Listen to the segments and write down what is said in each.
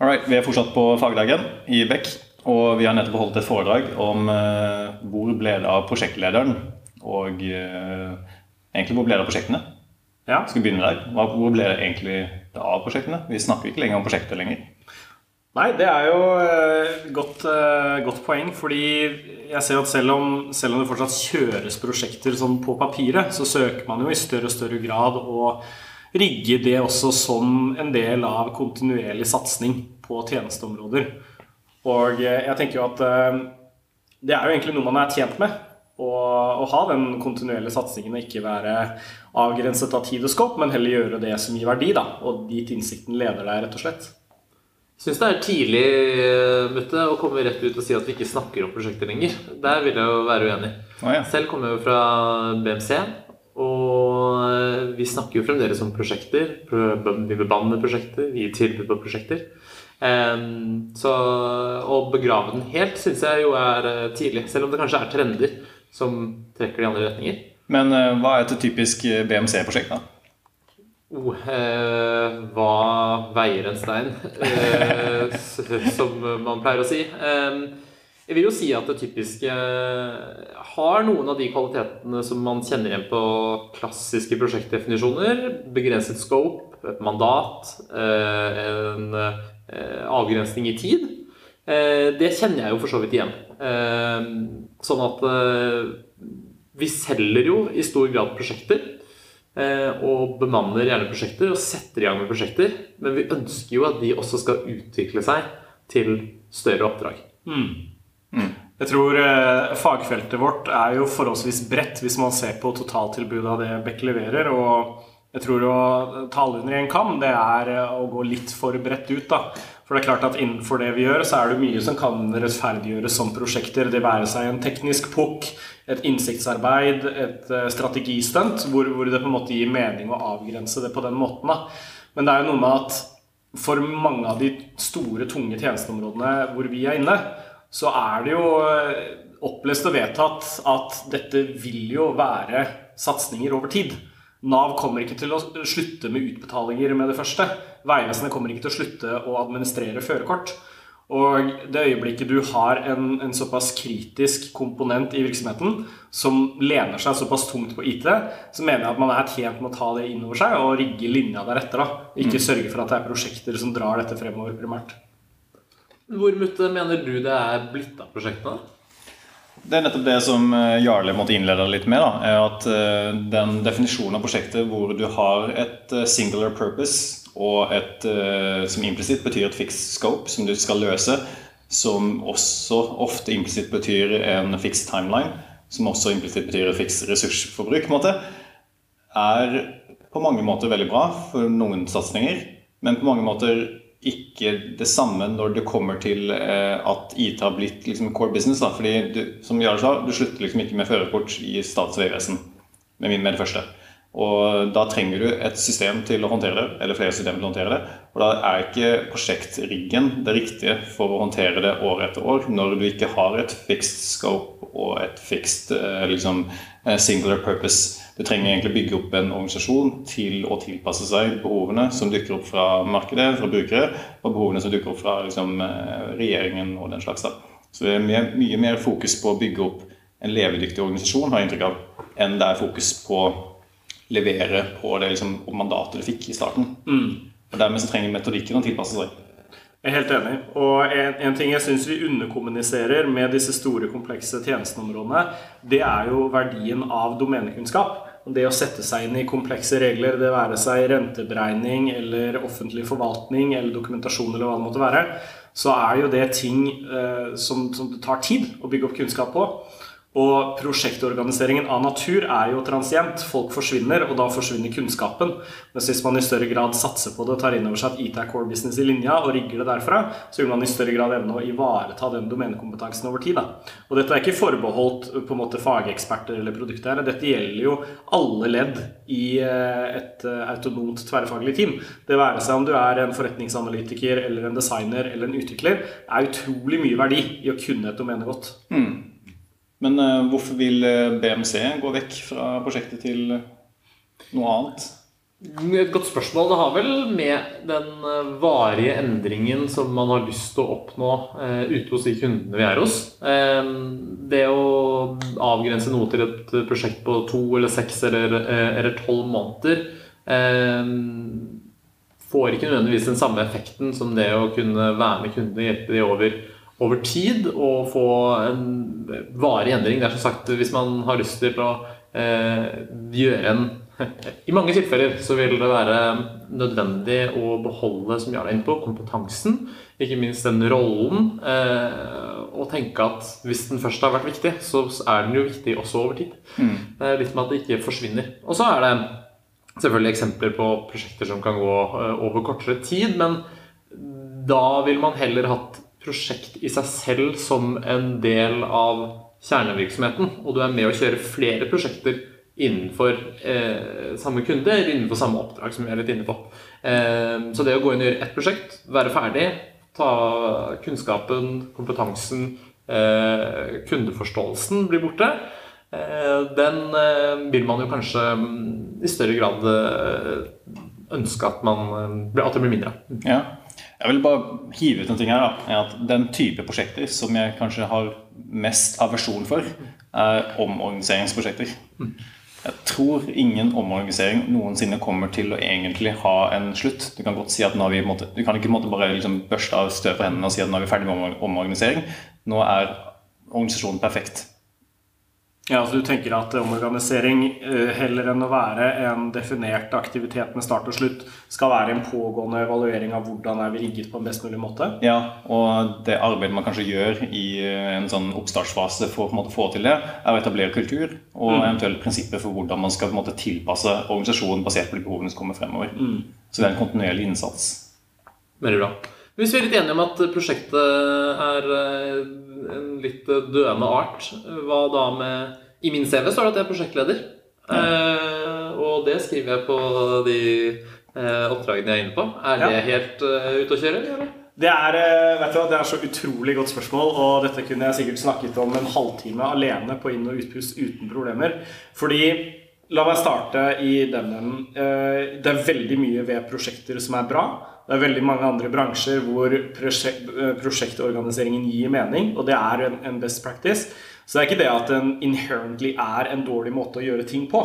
Alright, Vi er fortsatt på fagdagen i Beck, og vi har nettopp holdt et foredrag om uh, hvor ble det av prosjektlederen, og uh, egentlig hvor ble det av prosjektene. Ja. Skal vi begynne der? Hvor ble det egentlig av prosjektene? Vi snakker ikke lenger om prosjekter lenger. Nei, det er jo et uh, godt, godt, poeng. Fordi jeg ser at selv om, selv om det fortsatt kjøres prosjekter sånn på papiret, så søker man jo i større og større grad å rigge det også som en del av kontinuerlig satsing på tjenesteområder. Og jeg tenker jo at eh, det er jo egentlig noe man er tjent med. Å, ha den kontinuerlige satsingen og ikke være avgrenset av tid og skap, men heller gjøre det som gir verdi, da, og dit innsikten leder deg, rett og slett. Jeg syns det er tidlig eh, Mutte, å komme rett ut og si at vi ikke snakker om prosjekter lenger. Der vil jeg jo være uenig. Oh, ja. Selv kommer jeg jo fra BMC, og eh, vi snakker jo fremdeles om prosjekter. Vi bebanner prosjekter, vi gir tilbud på prosjekter. Så å begrave den helt syns jeg jo er eh, tidlig. Selv om det kanskje er trender som trekker de andre retninger. Men eh, hva er et typisk BMC-prosjekt, da? Oh, eh, hva veier en stein? Eh, som man pleier å si. Eh, jeg vil jo si at det typiske har noen av de kvalitetene som man kjenner igjen på klassiske prosjektdefinisjoner. Begrenset scope, et mandat, eh, en eh, avgrensning i tid. Eh, det kjenner jeg jo for så vidt igjen. Sånn at vi selger jo i stor grad prosjekter. Og bemanner gjerne prosjekter og setter i gang med prosjekter. Men vi ønsker jo at de også skal utvikle seg til større oppdrag. Mm. Mm. Jeg tror eh, fagfeltet vårt er jo forholdsvis bredt hvis man ser på totaltilbudet av det Beck leverer. Og jeg tror å ta alle under én kam, det er eh, å gå litt for bredt ut. da. For det er klart at innenfor det vi gjør, så er det mye som kan rettferdiggjøres som prosjekter. Det være seg en teknisk pukk, et innsiktsarbeid, et uh, strategistunt, hvor, hvor, det på en måte gir mening å avgrense det på den måten. da. Men det er jo noe med at for mange av de store, tunge tjenesteområdene hvor vi er inne, så er det jo eh, opplest og vedtatt at dette vil jo være satsinger over tid. Nav kommer ikke til å slutte med utbetalinger med det første. Vegvesenet kommer ikke til å slutte å administrere førerkort. Og det øyeblikket du har en, en, såpass kritisk komponent i virksomheten som lener seg såpass tungt på IT, så mener jeg at man er tjent med å ta det inn over seg og rigge linja deretter. da. Ikke mm. sørge for at det er prosjekter som drar dette fremover primært. Hvor mutte mener du det er blitt av prosjektene? Det er nettopp det som eh, Jarle måtte innlede litt med. Da, at eh, Den definisjonen av prosjektet hvor du har et eh, singular purpose og et som implisitt betyr et fixed scope som du skal løse, som også ofte implisitt betyr en fixed timeline, som også implisitt betyr et fixed ressursforbruk, måte, er på mange måter veldig bra for noen satsinger, men på mange måter ikke det samme når det kommer til eh, at IT har blitt liksom core business. Da. Fordi du, som Jarl sa, du slutter liksom ikke med førerkort i Statens vegvesen med, med det første. Og da trenger du et system til å håndtere det, eller flere systemer til å håndtere det. Og da er ikke prosjektriggen det riktige for å håndtere det år etter år, når du ikke har et fixed scope og et fixed eh, liksom, singular purpose du trenger egentlig bygge opp en organisasjon til å tilpasse seg behovene som dukker opp fra markedet, fra brukere, og behovene som dukker opp fra liksom, eh, regjeringen og den slags. Da. Så det er mye, mye, mer fokus på å bygge opp en levedyktig organisasjon, har jeg inntrykk av, enn det er fokus på å levere på det liksom, mandatet du fikk i starten. Mm. Og Dermed så trenger metodikken å tilpasse seg. Jeg er helt enig. Og en, en ting jeg syns vi underkommuniserer med disse store, komplekse tjenesteområdene, det er jo verdien av domenekunnskap det å sette seg inn i komplekse regler, det være seg renteberegning eller offentlig forvaltning eller dokumentasjon eller hva det måtte være, så er jo det ting eh, som, som det tar tid å bygge opp kunnskap på. Og prosjektorganiseringen av natur er jo transient. Folk forsvinner, og da forsvinner kunnskapen. Men hvis man i større grad satser på det og tar inn over seg at IT er core business i linja, og rigger det derfra, så vil man i større grad evne å ivareta den domenekompetansen over tid. Da. Og dette er ikke forbeholdt på en måte fageksperter eller produkter. Dette gjelder jo alle ledd i eh, et eh, autonomt tverrfaglig team. Det være seg om du er en forretningsanalytiker eller en designer eller en utvikler, er utrolig mye verdi i å kunne et domene godt. Mm. Men uh, hvorfor vil eh, BMC gå vekk fra prosjektet til noe annet? Et godt spørsmål. Det har vel med den eh, varige endringen som man har lyst til å oppnå eh, ute hos de kundene vi er hos. Eh, det å avgrense noe til et prosjekt på to eller seks eller, eh, tolv måneder eh, får ikke nødvendigvis den samme effekten som det å kunne være med kundene og hjelpe dem over, over tid og få en varig endring. Det er som sagt, Hvis man har lyst til å eh, gjøre en i mange tilfeller så vil det være nødvendig å beholde som Jarl er inne på, kompetansen, ikke minst den rollen, eh, og tenke at hvis den først har vært viktig, så er den jo viktig også over tid. Mm. Det er litt med at det ikke forsvinner. Og så er det selvfølgelig eksempler på prosjekter som kan gå eh, over kortere tid, men da vil man heller hatt prosjekt i seg selv som en del av kjernevirksomheten, og du er med å kjøre flere prosjekter innenfor eh, samme kunde eller innenfor samme oppdrag, som vi er litt inne på. Eh, så det å gå inn og gjøre ett prosjekt, være ferdig, ta kunnskapen, kompetansen, eh, kundeforståelsen blir borte, eh, den eh, vil man jo kanskje mm, i større grad eh, ønske at, man, at det blir mindre. Ja. Jeg vil bare hive ut en ting her. da, at Den type prosjekter som jeg kanskje har mest aversjon for, er omorganiseringsprosjekter. Jeg tror ingen omorganisering noensinne kommer til å egentlig ha en slutt. Du kan godt si at nå har vi måtte, du kan ikke måtte bare liksom børste av støv på hendene og si at nå er vi ferdig med omorganisering. Nå er organisasjonen perfekt. Ja, altså Du tenker at omorganisering eh, heller enn å være en definert aktivitet med start og slutt, skal være en pågående evaluering av hvordan er vi rigget på en best mulig måte? Ja, og det arbeidet man kanskje gjør i eh, en sånn oppstartsfase for å få til det, er å etablere kultur og mm. eventuelt prinsipper for hvordan man skal måte, tilpasse organisasjonen basert på de behovene som kommer fremover. Mm. Så det er en kontinuerlig innsats. Veldig bra. Hvis vi er litt enige om at prosjektet er eh, en litt døende art, hva da med I min CV står det at jeg er prosjektleder. Ja. Eh, og det skriver jeg på de eh, oppdragene jeg er inne på. Er det helt uh, ute å kjøre? Eller? Det er, vet du, det er så utrolig godt spørsmål, og dette kunne jeg sikkert snakket om en halvtime alene på inn- og utpust uten problemer. Fordi La meg starte i denne. Det er veldig mye ved prosjekter som er bra. Det er veldig mange andre bransjer hvor prosjekt, eh, prosjektorganiseringen gir mening, og det er en, en, best practice. Så det er ikke det at den inherently er en dårlig måte å gjøre ting på.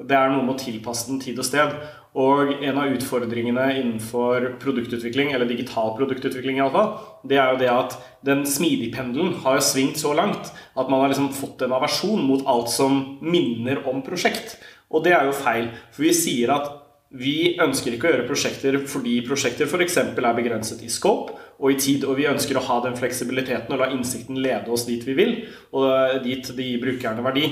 Det er noe med å tilpasse den tid og sted. Og en av utfordringene innenfor produktutvikling, eller digital produktutvikling iallfall, det er jo det at den smidigpendelen har jo svingt så langt at man har liksom fått en aversjon mot alt som minner om prosjekt. Og det er jo feil. For vi sier at vi ønsker ikke å gjøre prosjekter fordi prosjekter f.eks. er begrenset i scope og i tid, og vi ønsker å ha den fleksibiliteten og la innsikten lede oss dit vi vil, og dit det gir brukerne verdi.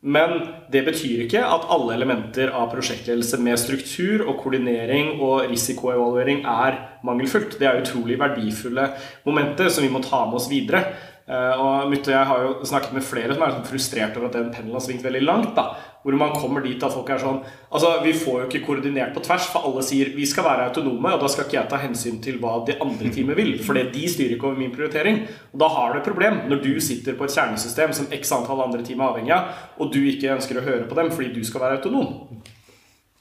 Men det betyr ikke at alle elementer av prosjektledelse med struktur og koordinering og risikoevaluering er mangelfullt. Det er utrolig verdifulle momenter som vi må ta med oss videre. Eh, og Mutte og jeg har jo snakket med flere som er sånn frustrert over at den pendelen har svingt veldig langt. da, Hvor man kommer dit at folk er sånn Altså, Vi får jo ikke koordinert på tvers, for alle sier vi skal være autonome, og da skal ikke jeg ta hensyn til hva de andre teamet vil, for de styrer ikke over min prioritering. Og Da har du et problem når du sitter på et kjernesystem som x antall andre team er avhengig av, og du ikke ønsker å høre på dem fordi du skal være autonom.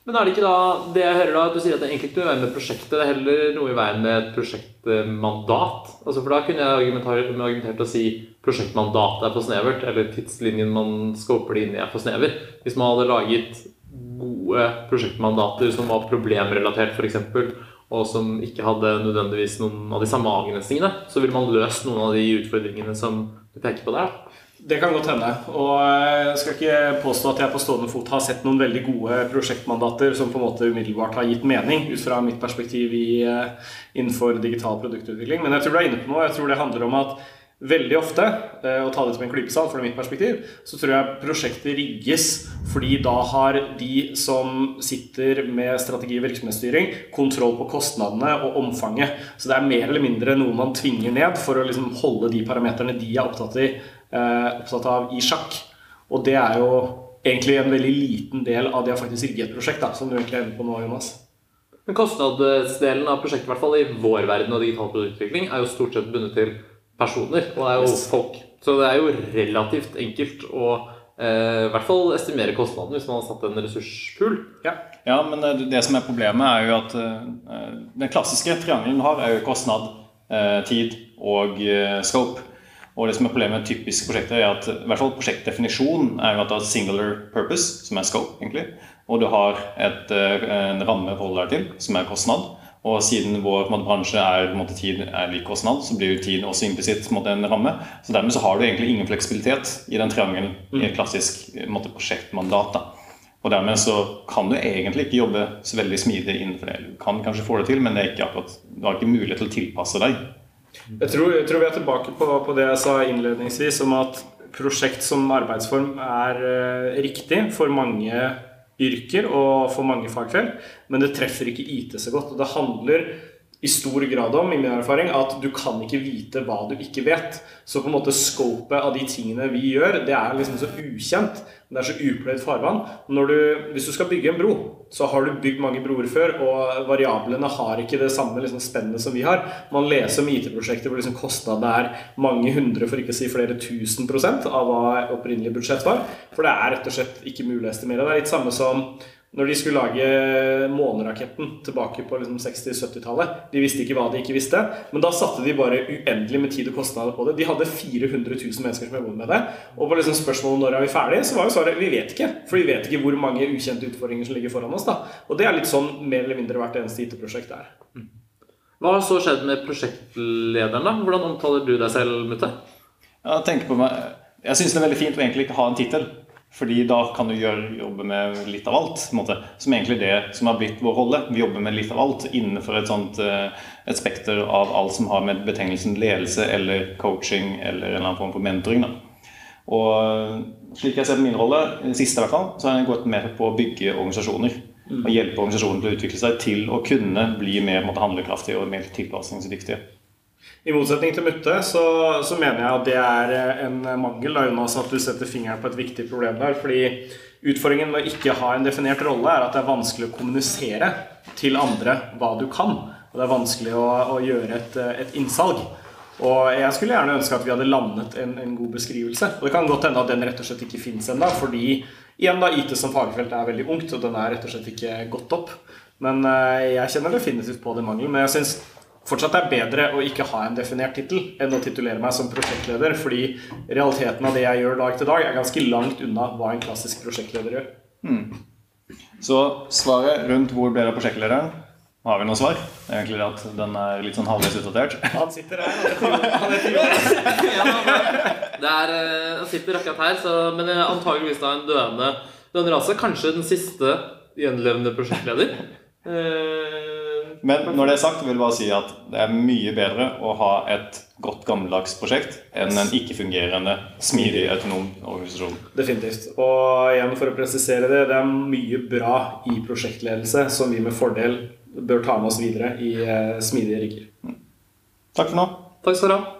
Men er det ikke da det jeg hører da, at du sier at det egentlig ikke noe i veien med prosjektet, det er heller noe i veien med et prosjektmandat? Altså For da kunne jeg argumentert, argumentert å si prosjektmandatet er for snevert, eller tidslinjen man scoper det inn i, er for snever. Hvis man hadde laget gode prosjektmandater som var problemrelatert, f.eks., og som ikke hadde nødvendigvis noen av de samme avgrensningene, så ville man løst noen av de utfordringene som du peker på der. Det kan godt hende. Og jeg skal ikke påstå at jeg på stående fot har sett noen veldig gode prosjektmandater som på en måte umiddelbart har gitt mening ut fra mitt perspektiv i, eh, innenfor digital produktutvikling. Men jeg tror du er inne på noe. Jeg tror det handler om at veldig ofte, og å ta det som en klypesal fra mitt perspektiv, så tror jeg prosjektet rigges fordi da har de som sitter med strategi og virksomhetsstyring, kontroll på kostnadene og omfanget. Så det er mer eller mindre noe man tvinger ned for å liksom holde de parameterne de er opptatt i Eh, opptatt av i sjakk. Og det er jo egentlig en veldig liten del av det å faktisk rigge et prosjekt, da, som du egentlig er inne på nå, Jonas. Men Kostnadsdelen av prosjektet, i hvert fall i vår verden og digital produktutvikling, er jo stort sett bundet til personer. Og det er jo folk. Så det er jo relativt enkelt å eh, i hvert fall estimere kostnaden hvis man har satt en ressurspool. Ja. Ja, men det, det som er problemet, er jo at eh, den klassiske triangelen har, er jo kostnad, eh, tid og uh, scope. Og det som er problemet med typiske prosjekter, er at i hvert fall prosjektdefinisjon er jo at du har singular purpose, som er scope, egentlig. Og du har et, en ramme å forholde deg til, som er kostnad. Og siden vår måte, bransje er måte, tid er lik kostnad, så blir jo tid også implisitt en ramme. Så dermed så har du egentlig ingen fleksibilitet i den triangelen i et klassisk måte, prosjektmandat. da. Og dermed så kan du egentlig ikke jobbe så veldig smidig innenfor det. Du kan kanskje få det til, men det er ikke akkurat, du har ikke mulighet til å tilpasse deg. Jeg tror, jeg tror vi er tilbake på, på, det jeg sa innledningsvis, om at prosjekt som arbeidsform er uh, riktig for mange yrker og for mange fagfelt, men det treffer ikke IT så godt. og Det handler i stor grad om i min erfaring, at du kan ikke vite hva du ikke vet. Så på en måte scopet av de tingene vi gjør, det er liksom så ukjent. Det er så upløyd farvann. Du, hvis du skal bygge en bro, så har du bygd mange broer før, og variablene har ikke det samme liksom, spennet som vi har. Man leser om IT-prosjekter hvor liksom kostnadene er mange hundre, for ikke å si flere tusen prosent av hva opprinnelig budsjett var. For det er rett og slett ikke mulig å estimere. Det er litt samme som når de skulle lage måneraketten tilbake på liksom 60-70-tallet De visste ikke hva de ikke visste, men da satte de bare uendelig med tid og kostnader på det. De hadde 400 000 mennesker som jobbet med det. Og på liksom spørsmålet om når er vi ferdige, så var jo svaret vi vet ikke. For vi vet ikke hvor mange ukjente utfordringer som ligger foran oss. da. Og det er litt sånn mer eller mindre hvert eneste IT-prosjekt er. Hva har så skjedd med prosjektlederen, da? Hvordan omtaler du deg selv, Mutte? Jeg tenker på meg Jeg syns det er veldig fint å egentlig ikke ha en tittel. Fordi da kan du gjøre, jobbe med litt av alt. Som egentlig det som har blitt vår rolle. Vi jobber med litt av alt innenfor et, sånt, eh, et spekter av alt som har med betegnelsen ledelse eller coaching eller en eller annen form for mentoring. Da. Og slik jeg ser på min rolle, siste i hvert fall, så har jeg gått mer på å bygge organisasjoner. Mm. Og hjelpe organisasjoner til å utvikle seg til å kunne bli mer måte, handlekraftige og mer tilpasningsdyktige. I motsetning til Mutte så, så, mener jeg at det er eh, en mangel. Da, Jonas, at du setter fingeren på et viktig problem der. fordi utfordringen med å ikke ha en definert rolle er at det er vanskelig å kommunisere til andre hva du kan. Og det er vanskelig å, å gjøre et, et, innsalg. Og jeg skulle gjerne ønske at vi hadde landet en, en god beskrivelse. Og det kan godt hende at den rett og slett ikke fins ennå, fordi igjen da IT som fagfelt er veldig ungt, og den er rett og slett ikke gått opp. Men eh, jeg kjenner definitivt på den mangelen. Men jeg synes fortsatt er bedre å ikke ha en definert tittel enn å titulere meg som prosjektleder, fordi realiteten av det jeg gjør dag til dag, er ganske langt unna hva en klassisk prosjektleder gjør. Mm. Så svaret rundt hvor ble det prosjektlederen? Har vi noe svar? Er egentlig at den er litt sånn halvveis utdatert. Han sitter her. Han heter er, eh, han sitter akkurat her, så, men antageligvis da en døende, døende rase. Kanskje den siste gjenlevende prosjektleder. Eh, men når det er sagt, vil jeg bare si at det er mye bedre å ha et godt gammeldags prosjekt enn en ikke-fungerende, smidig, autonom organisasjon. Definitivt. Og igjen for å presisere det, det er mye bra i prosjektledelse som vi med fordel bør ta med oss videre i eh, smidige rigger. Mm. Takk for nå. Takk skal du ha.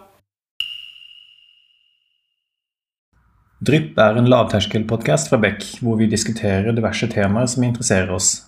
Drypp er en lavterskelpodkast fra Beck, hvor vi diskuterer diverse temaer som interesserer oss.